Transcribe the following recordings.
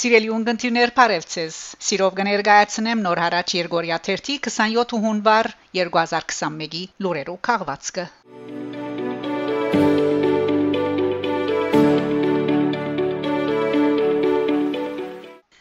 Սիրելի ունգընտիրներ, Փարեվցես։ Սիրով կներկայացնեմ նոր հարաճ Երգորիա 1-ի 27 հունվար 2021-ի լուրերով քաղվածքը։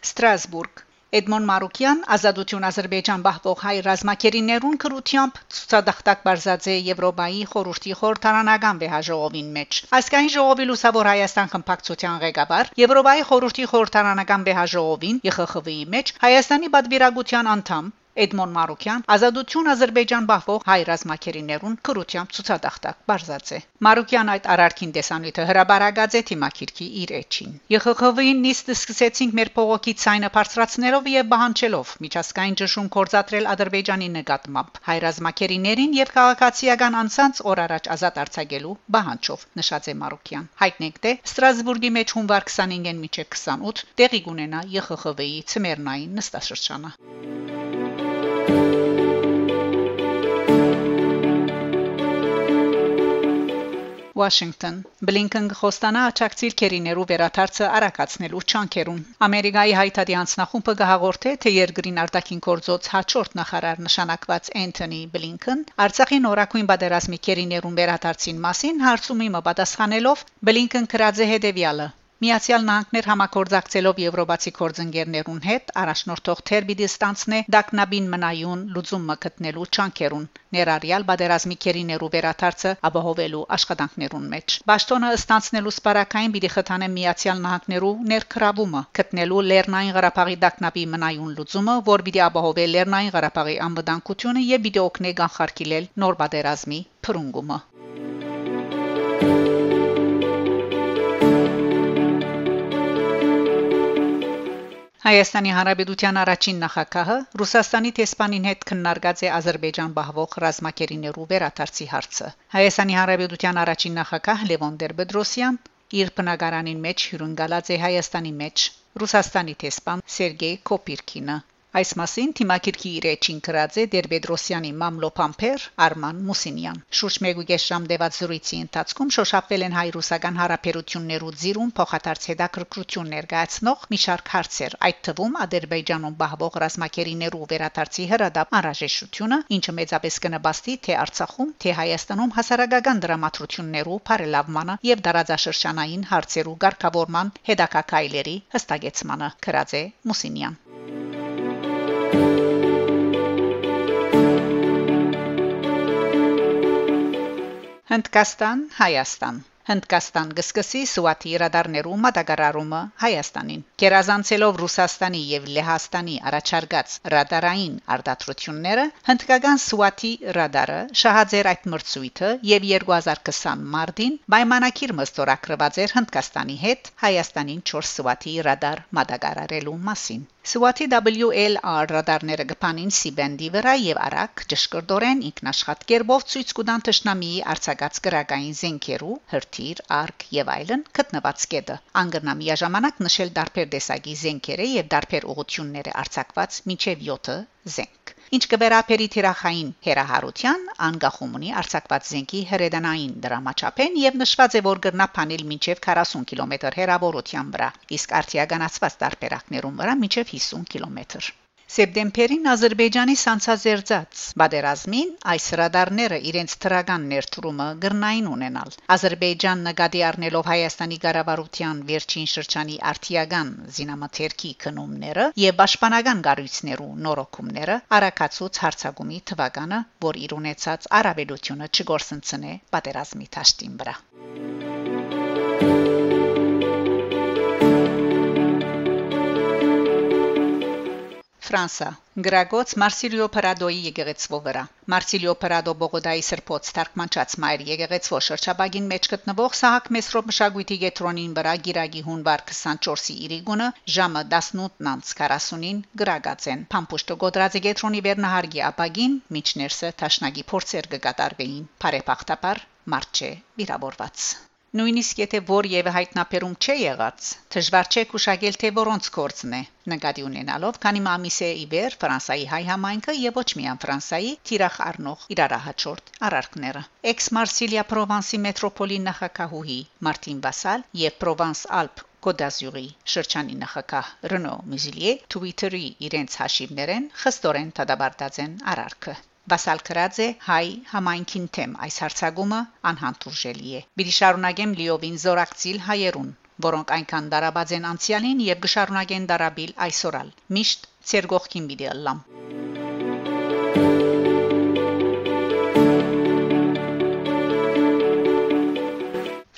Ստրասբուրգ Էդմոն Մարուկյան Ազատություն Ադրբեջան բահվող հայ ռազմակերիներուն քրությամբ ցուցադախտակ բարձած է Եվրոպայի խորհրդի խորհրդարանական վեհաժողովին մեջ։ Այսկային ժողովի լուսավոր Հայաստան խմբակցության ղեկավար Եվրոպայի խորհրդի խորհրդարանական վեհաժողովին ԵԽԽՎ-ի մեջ Հայաստանի պատվիրակության անդամ Էդմոն Մարուկյան Ազատություն Ադրբեջան բախվող հայ ռազմակերիներուն քրությամբ ցուցադախտակ բարձած է Մարուկյան այդ արարքին տեսանյութը հրաբարագած է թիմակիրքի իր էջին ԵԽԽՎ-ին նիստ սկսեցինք մեր փողոքի ցայնը բարձրացնելով եւ բանջելով միջազգային ճշում կորցատրել Ադրբեջանի նկատմամբ հայ ռազմակերիներին եւ քաղաքացիական անցած օր առաջ ազատ արձակելու բանջով նշած է Մարուկյան հայտնենք թե Ստրասբուրգի մեջ հունվար 25-ին միջև 28 տեղի կունենա ԵԽԽՎ-ի ցմերնային նստաշրջանը Washington. Blinken խոստանա աչակցիլ քերիներու վերաթարցը արակացնելու չանքերուն Ամերիկայի հայտարարած նախումբը կհաղորդե թե երկրին արտաքին գործոց հաջորդ նախարար նշանակված Անթոնի Բլինքեն Արցախի նորակույն պատերազմի քերիներուն վերաթարցին մասին հարցումի մը պատասխանելով Բլինքեն կրաձե հետևյալը. Միացյալ Նահանգներ համագործակցելով եվրոպացի գործընկերներուն հետ առաջնորդող Թերբիդի ստանցն է Դակնաբին մնայուն լուծումը գտնելու ճանկերուն ներառյալ բادرազմի քերիներու վերաթարցը ապահովելու աշխատանքներուն մեջ։ Պաշտոնը ստանցնելու սպարակային բիդի խթանը Միացյալ Նահանգներու ներքրավումը գտնելու Լեռնային Ղարաբաղի Դակնաբի մնայուն լուծումը, որ պիտի ապահովի Լեռնային Ղարաբաղի անվտանգությունը եւ պիտի օգնի կանխարգելել նոր բادرազմի փրունգումը։ Հայաստանի Հանրապետության առաջին նախագահը Ռուսաստանի տեսփանին հետ քննարկած է Ադրբեջան բահվող ռազմակերիներու վերաթարցի հարցը։ Հայաստանի Հանրապետության առաջին նախագահ Լևոն Տեր-Պետրոսյան իր բնակարանին մեջ հյուրընկալած է Հայաստանի մեջ Ռուսաստանի տեսփան Սերգեյ Կոպիրկինը Այս մասին թիմակիրքի իր էջին գրած է Դերբեդրոսյանի մամլոփամփեր Արման Մուսինյան։ Շուրջ 1.5 ժամ դեված զրույցի ընթացքում շոշափվել են հայ-ռուսական հարաբերություններու ծիրուն փոխադարձ հետաքրքրություն ներկայացնող մի շարք հարցեր, այդ թվում Ադրբեջանում բահվող ռազմակերիներու վերադարձի հրադապ անհրաժեշտությունը, ինչը մեծապես կնպաստի թե Արցախում, թե Հայաստանում հասարակական դրամատրություններու բարելավմանը եւ դարաձաշրջանային հարցերու ղեկավարման հետաքակայլերի հստակեցմանը գրած է Մուսինյան։ Հնդկաստան, Հայաստան Հնդկաստան գսկսի Սուաթի ռադարներու մատակարարումը Հայաստանին։ Գերազանցելով Ռուսաստանի եւ Լեհաստանի առաջարկած ռադարային արտադրությունները, հնդկական Սուաթի ռադարը շահաձեր այդ մրցույթը եւ 2020 մարտին պայմանակիր մստորակրված էր Հնդկաստանի հետ Հայաստանին 4 Սուաթի ռադար մատակարարելու մասին։ Սուաթի WLR ռադարները գփանին C-բենդի վրա եւ արագ ճշգրտորեն ինքնաշխատ կերպով ցույց կտան ճշնամիի արձակած գրակային զենքերու հրթ թիր, արկ եւ այլն գտնված կետը։ Անգրնա միաժամանակ նշել դարբեր տեսակի զենքերը եւ դարբեր ուղությունները արձակված միջև 7 զենք։ Ինչ կվերապերի թիրախային հերահարության անգախում ունի արձակված զենքի հրեդանային դրամաչափեն եւ նշված է որ գրնապանել մինչեւ 40 կիլոմետր հեռավորության վրա, իսկ արտիականացված տարբերակներում վրա մինչեւ 50 կիլոմետր։ Սեպտեմբերին Ադրբեջանի սանցազերծած բادرազմին այս ռադարները իրենց թրական ներդրումը գրնային ունենալ։ Ադրբեջան նկատի առնելով Հայաստանի ղարավարության վերջին շրջանի արտիական զինամթերքի քնումները եւ պաշտպանական գարույցներու նորոգումները արակացուց հարցակումի թվականը, որ իր ունեցած արաբելությունը չգործընցնե պատերազմի ճաշտին վրա։ Thank you Ֆրանսա Գրագոց Մարսիլիո Պարադոյի եկեղեցվո վրա Մարսիլիո Պարադո Բոգոդայի սրբոց թարգմանչած մայր եկեղեցվո շրջաբագին մեջ գտնվող Սահակ Մեսրոպ մշակույթի գետրոնին վրա Գիրագի հունվար 24-ի իրիգունը ժամը 18:40-ին գրագած են Փամփուշտո Գոդրազի գետրոնի վերնահարգի ապագին միջներսը Թաշնագի փորձեր կկատարվեին Փարեփախտապար մարչե վիրավորված Նույնիսկ եթե որևէ հայտնաբերում չէ եղած, դժվար չէ հուշագել թե որոնց կորցն է։ Նկատի ունենալով, քանի մամիս է իբեր Ֆրանսայի հայ համայնքը եւ ոչ միայն Ֆրանսայի թիրախ առնող իրարահաճորդ արարքները։ Էքս Մարսիլիա Պրովանսի մետրոպոլի նախակահուհի Մարտին Բասալ եւ Պրովանս Ալպ Կոդազյուրի շրջանի նախակահ Ռենո Մյուզիլիե Twitter-ի իրենց հաշիվներեն խստորեն դադարեցած են արարքը։ Վասալ Կրաձե հայ համայնքին թեմ այս հարցագումը անհանդուրժելի է։ Բիդի շարունակեմ լիովին զորակցիլ հայերուն, որոնք այնքան դարաբաց են անցյալին եւ կշարունակեն դարաբիլ այսօրալ։ Միշտ ցեր գողքին բիդի ըլլամ։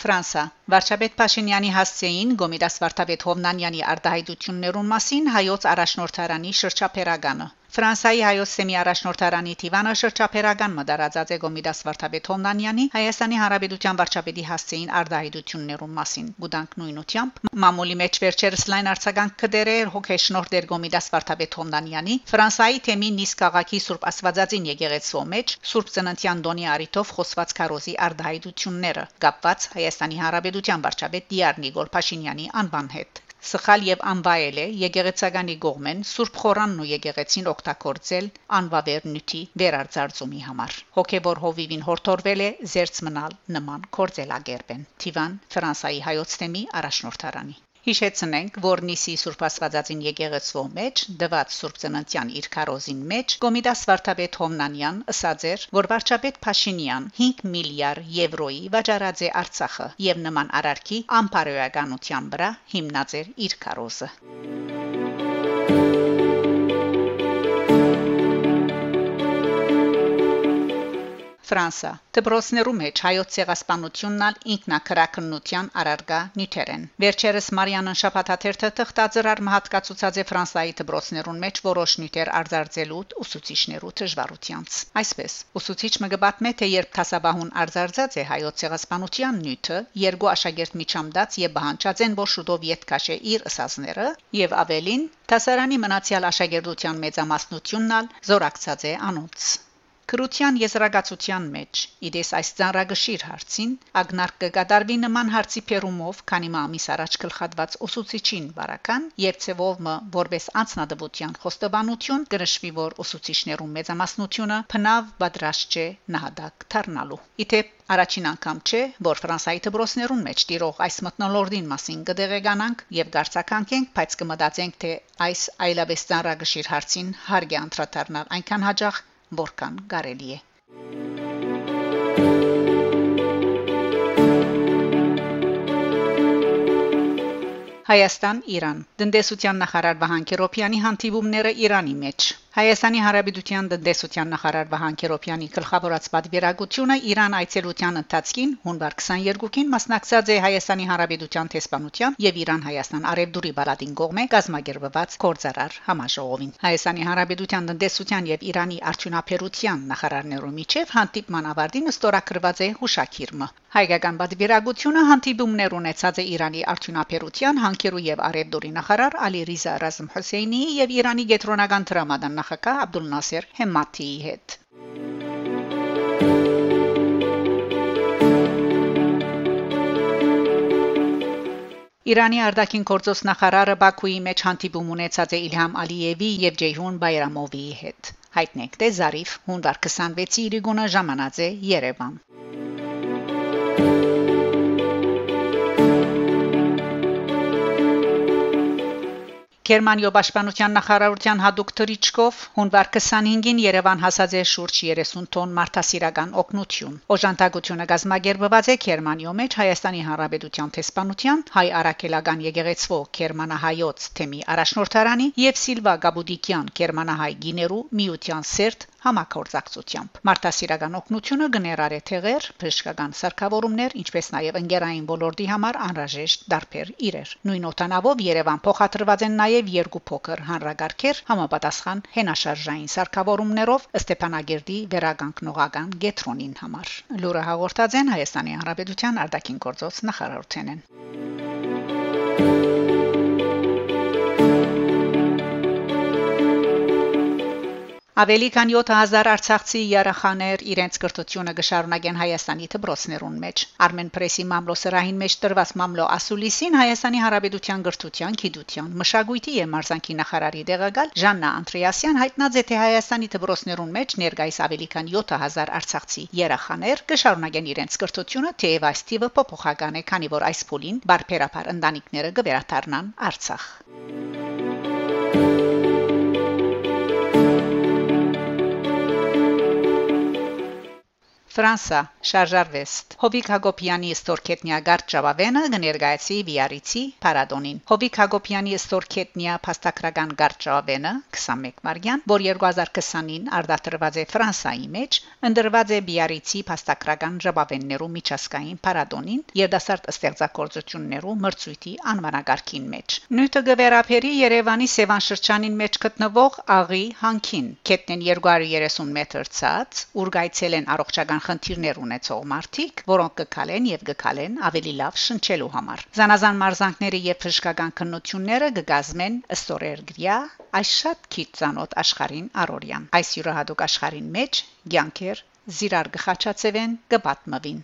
Ֆրանսա Վարչապետ Փաշինյանի հասցեին Գոմիդաս Վարդապետ Հովնանյանի արտահայտություններուն մասին հայոց առաջնորդարանի շրջափերականը Ֆրանսայի հայոց սեմի առաջնորդարանի Տիվանը շրջափերական մդարածած է Գոմիդաս Վարդապետ Հոմնանյանի Հայաստանի Հանրապետության վարչապետի հասցեին արտահայտություններուն մասին։ Գուդանք նույնությամբ մամուլի մեջ վերջերս լայն արձագանք կդերեր հոգեշնորհ դեր Գոմիդաս Վարդապետ Հոմնանյանի Ֆրանսայի թեմի նիսկ քաղաքի Սուրբ Աստվածածին եկեղեցու մեջ Սուրբ Ծննդյան Դոնի արիթով խոսված քարոզի արտահայտությունները կապված Հայաստանի Հանրապետության վարչապետ Դիար Նիգոլ Փաշինյանի անվան հետ սխալ եւ անվայել է եկեղեցականի գողմեն Սուրբ Խորանն ու եկեղեցին օգտագործել անվավեր նյութի վերարձարծումի համար։ Հոգեբոր հովիվին հորթորվել է զերծ մնալ նման կորձելագերբեն։ Տիվան Ֆրանսայի հայոց թեմի առաջնորդարանի Հիշեցնենք, որ Նիսի Սուրբ Աստվածածին եկեղեցվո մեջ դված Սուրբ Ծննդյան իր քարոզին մեջ Կոմիտաս Վարդապետ Հոմնանյան ըսած էր, որ վարչապետ Փաշինյան 5 միլիարդ եվրոյի վաճառած է Արցախը եւ նման արարքի ամբարոյականության վրա հիմնած էր իր քարոզը։ Ֆրանսա Դբրոսներու մեջ հայոց ցեղասպանությունն ինքնակրակնության արարգա նյութերեն Վերջերս Մարիանն շփաթաթերթը թղթածրար մահատկացուցած է Ֆրանսայի դբրոսներուն մեջ որոշ նյութեր արձարձելու ուսուցիչներու դժվարությանց Այսպես ուսուցիչ մգբատմե թե երբ տասաբահուն արձարձած է հայոց ցեղասպանության նյութը երկու աշակերտ միջամդած եւ բանջած են որ շուտով յետ կաշե իր ըսածները եւ ավելին Տասարանի մնացյալ աշակերտության մեծամասնությունն զորակցած է անոնց Քրության եզրակացության մեջ իդես այս ծանրագշիր հարցին ագնարկ կգադարվի նման հարցի փերումով քանի մամիս առաջ գլխատված ուսուցիչին բարական եւ ցևով մը որպես անձնադվության խոստովանություն գրշվի որ ուսուցիչներուն մեծամասնությունը փնավ պատրաստ չէ նահատակ դառնալու իթեպ Առաջին անգամ չէ, որ Ֆրանսայի դբրոսներուն մեջ տիրող այս մտնոլորդին մասին կդեղեկանանք եւ գարցականքենք, բայց կմտածենք, թե այս այլաբես ծանրագշիր հարցին հարգի անդրադառնալ այնքան հաջող որքան կարելի է։ Հայաստան Իրան Դնդեսության նախարար Վահան Կիրոպյանի հանդիպումները Իրանի մեջ Հայաստանի Հանրապետության տնտեսության նախարար Վահան Քերոփյանի գլխավորած պատվիրակությունը Իրան այցելության ընթացքին հունվար 22-ին մասնակցած է Հայաստանի Հանրապետության տեսփանության եւ Իրան-Հայաստան արևդուրի բալադին կողմէ գազագերբված կորցարար համաժողովին։ Հայաստանի Հանրապետության տնտեսության եւ Իրանի արդյունաբերության նախարարներու միջև հանդիպման ավարտին ստորագրված է հուշակիրը։ Հայկական պատվիրակությունը հանդիպումներ ունեցած է Իրանի արդյունաբերության, հանքերու եւ արևդուրի նախարար Ալի Ռիզա Ռազմ Հոսեյնի եւ Իրանի գետրոնական տրամադան նախագահ Աբդուլ Նասեր Հեմմաթիի հետ։ Իրանի արտաքին գործոս նախարարը Բաքուի մեջ հանդիպում ունեցած է Իլհամ Ալիևի եւ Ջեյհուն Բայրամովի հետ։ Հայտնենք, թե Զարիֆ հունվար 26-ի իրիգունը ժամանած է Երևան։ Գերմանիո պաշտպանության նախարարության հadoop թրիչկով հունվար 25-ին Երևան հասած է շուրջ 30 տոն մարդասիրական օգնություն։ Օժանդակությունը գազմագերբված է Գերմանիո մեջ Հայաստանի Հանրապետության տեսփանության հայ արաքելական եկեղեցվո Գերմանահայոց թեմի առաջնորդարանի եւ Սիլվա Գաբուդիկյան Գերմանահայ գիներու միության սերտ համակորձակցությամբ։ Մարտահրավերական օգնությունը գներար է թեղեր, բժշկական սարքավորումներ, ինչպես նաև ընկերային ոլորտի համար անհրաժեշտ դարբեր իրեր։ Նույն օտանավով Երևան փոխադրված են նաև երկու փոքր հանրագարքեր համապատասխան հենաշարժային սարքավորումներով Ստեփանագերդի վերագանքնողական գետրոնին համար։ Լուրը հաղորդած են Հայաստանի Հանրապետության արտաքին գործոս նախարարությունեն։ Ավելի քան 7000 արցախցի երեխաներ իրենց կրթությունը կշարունակեն Հայաստանի դպրոցներուն մեջ։ Armen Press-ի մամլոսրահին մեջ տրված մամլո ասուլիսին Հայաստանի Հանրապետության կրթության, գիտության, մշակույթի եւ մարզանկի նախարարի դեղակալ Ժաննա Անտրեասյան հայտնած է թե Հայաստանի դպրոցներուն մեջ ներկայիս ավելի քան 7000 արցախցի երեխաներ կշարունակեն իրենց կրթությունը, թեև այս տիպը փոփոխական է, քանի որ այս փուլին բարբերաբար ընտանիքները կվերադառնան Արցախ։ Ֆրանսա շարժարվեստ Հովիկ Հակոբյանի ստորքետնյա գարդ Ժավավենը կներկայացի Վիարիցի Պարադոնին Հովիկ Հակոբյանի ստորքետնյա փաստակրական գարդ Ժավավենը 21 մարտյան որ 2020-ին արդատրված է Ֆրանսայի մեջ ընդրված է Վիարիցի փաստակրական Ժավավեններու միջազգային Պարադոնին երդասարտ ստեղծագործություններու մրցույթի անվանակարգին մեջ Նույնը գվերապերի Երևանի Սևան շրջանին մեջ գտնվող Աղի հանքին կետնեն 230 մետր ցած ուրգայցել են առողջական խնդիրներ ունեցող մարդիկ, որոնք կքալեն եւ կքալեն ավելի լավ շնչելու համար։ Զանազան մարզանքները եւ ֆշկական քննությունները կգազմեն ստորերգրյա այս շատ քիչ ցանոթ աշխարհին առորյան։ Այս յուրահատուկ աշխարհին մեջ ցանկեր զիրար գխաչացվեն կպատմվին։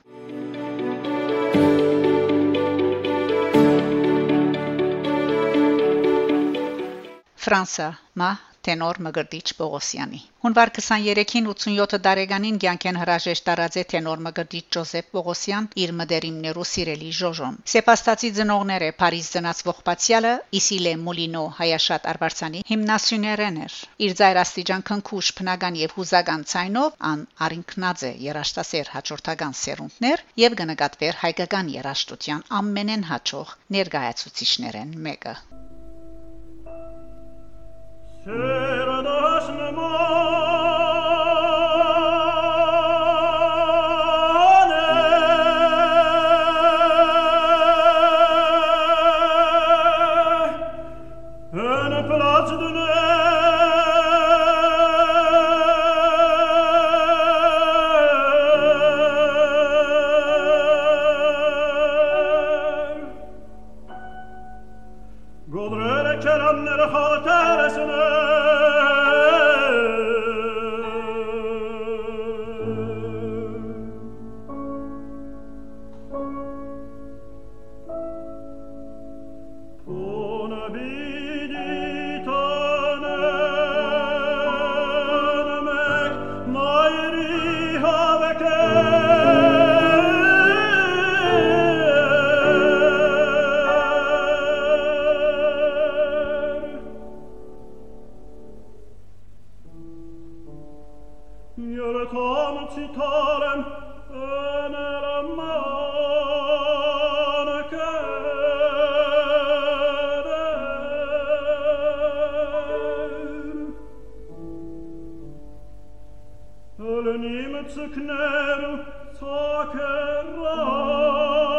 Ֆրանսա մա տենոր Մգրտիչ Պողոսյանի Հունվար 23-ին 87 տարեկանին ցանկեն հրաժեշտ տարած է տենոր Մգրտիչ Ժոզեֆ Պողոսյան իր մդերիմներու սիրելի Ժոժոն Սեպաստացի ծնողները Փարիզ ծնացվող Պացիալը Իսիլե Մոլինո Հայաշատ Արվարցանի հիմնասյուներեն էր իր ծայրաստիճան քնքուշ բնական եւ հուզական ցայնով ան արինքնաձե երաշտասեր հաջորդական սերունդներ եւ կնկատվեր հայկական երաշտության ամենեն հաջող ներկայացուցիչներեն մեկը Sera dasne mo zu Himmel zu knären,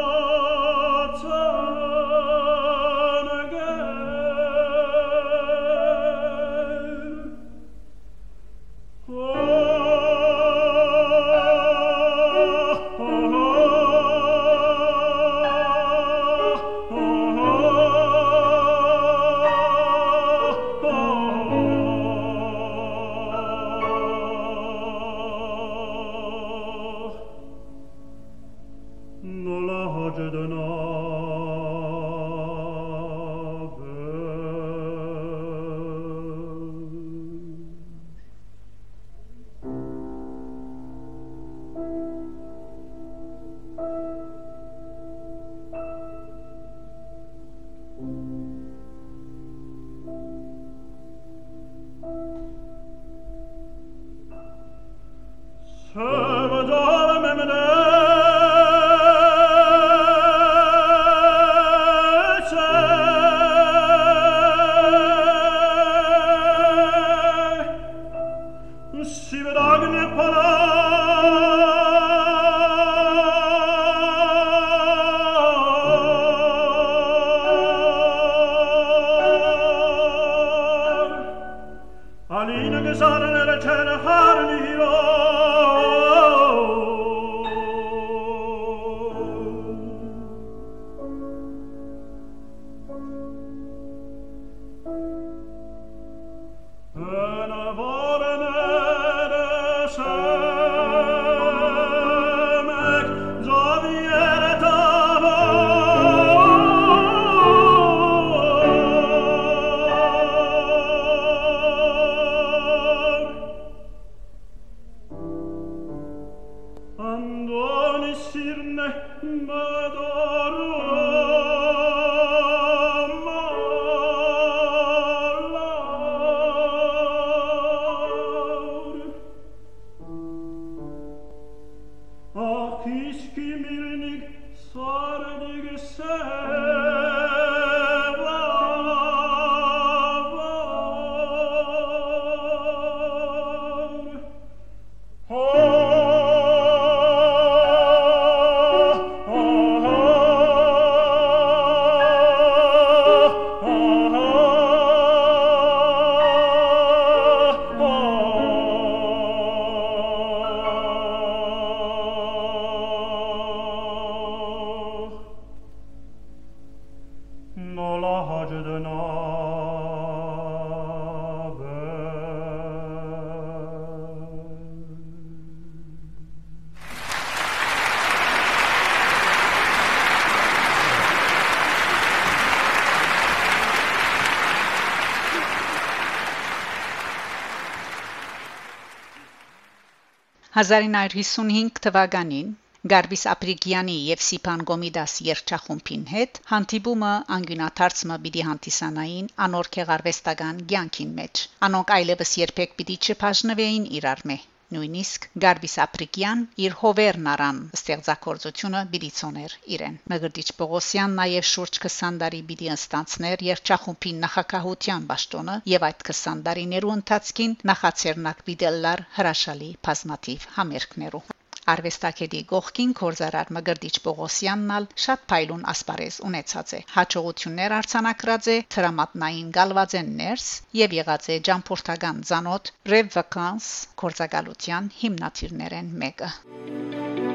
«1955 թվականին Գարբիս Ապրիգյանի եւ Սիփան Գոմիդաս երգչախումբին հետ հանդիպումը անգյունաթարցը պիտի հանդիսանային անոր քեղարվեստական ցանկին մեջ։ Անոնք այլևս երբեք պիտի չբաժնվեին իրար մե։ Նույնիսկ Գարբիս Ապրիկյան իր հովերն արան ստեղծագործությունը բիդիցոներ իրեն Մգրդիչ Պողոսյան նաև շուրջ 20 տարի բիդի ինստանցներ երճախումբի նախակահության ճաշտոնը եւ այդ 20 տարիներու ընթացքին նախաձեռնակ բիդելլար հրաշալի բազմատիվ համերգներու Արվեստագետի գողքին կորզարար Մգրդիչ Պողոսյաննալ շատ փայլուն ասպարեզ ունեցած է։ Հաջողություններ արցանակրած է թրամատնային գալվածեն ներս եւ եղած է ջամփորտական ցանոթ Rev Vacance կորզակալության հիմնադիրներեն մեկը։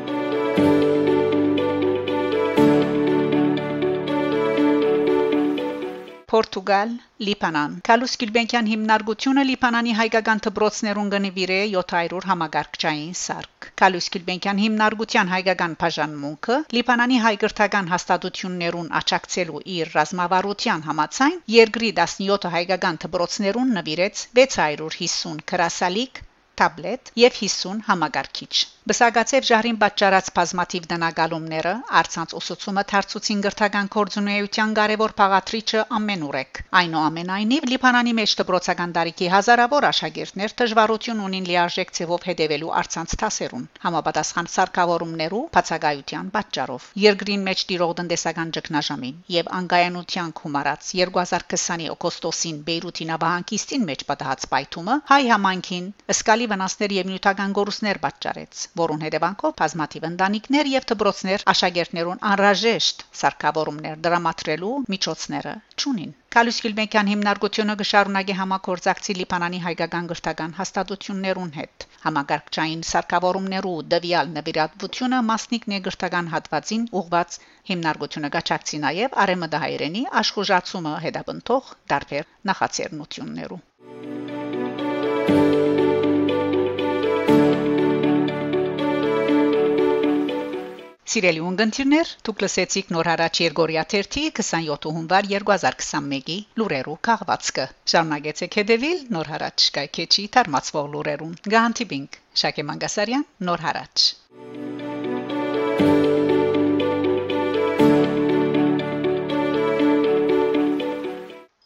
Պորտուգալ, Լիբանան։ Կալուս Գիլբենկյան հիմնարկությունը Լիբանանի հայկական դբրոցներուն գնվիրե 700 համագարկչային սարք։ Կալուս Գիլբենկյան հիմնարկության հայկական բաժանմունքը Լիբանանի հայկրթական հաստատություններուն աճակցելու իր ռազմավարության համաձայն երկրի 17 հայկական դբրոցներուն նվիրեց 650 քրասալիկ տաբլետ եւ 50 համագարկիչ։ Բսագացեվ ժահրին պատճառած բազմատիվ դնագալումները արցանց ուսուցումը դարձուցին գրթական կորձունեության կարևոր փաղատրիչը ամենուրեք։ Այնուամենայնիվ Լիբանանի մեջ դպրոցական դարիքի հազարավոր աշակերտներ դժվարություն ունին լիարժեք ցևով հետևելու արցանց թասերուն համապատասխան սարքավորումներու բացակայության պատճառով։ Երկրին մեջ տիրող տնտեսական ճգնաժամին եւ անգայանության խումարած 2020-ի օգոստոսին Բեյրութի նավահանգիստին մեջ պատահած պայթումը հայ համանքին ըսկալի զգալի վնասներ եւ նյութական գորուսներ պատճառեց, որուն հետևանքով բազմաթիվ ընտանիքներ եւ դպրոցներ աշակերտներուն անհրաժեշտ սարքավորումներ դրամատրելու միջոցները ճունին։ Կալուս Գիլբենկյան հիմնարկությունը կշարունակի համակորձակցի Լիբանանի հայկական գրթական հաստատություններուն հետ։ Համագարկչային սարքավորումներու դվյալ նվիրատվությունը մասնիկ ներգրթական հատվածին ուղված հիմնարկությունը գաչակցի նաև արեմդահայերենի աշխուժացումը հետապնդող դարբեր նախաձեռնություններու։ Սիրելի ունգընտիրներ, դուք լսեցիք նոր հարաճ Երգորիա 3-ի 27 հունվար 2021-ի լուրերու քաղվածքը։ Շարունակեցեք հետևել նոր հարաճ կայքեչի թարմացվող լուրերուն։ Գանտիբինգ Շակե Մանգասարյան նոր հարաճ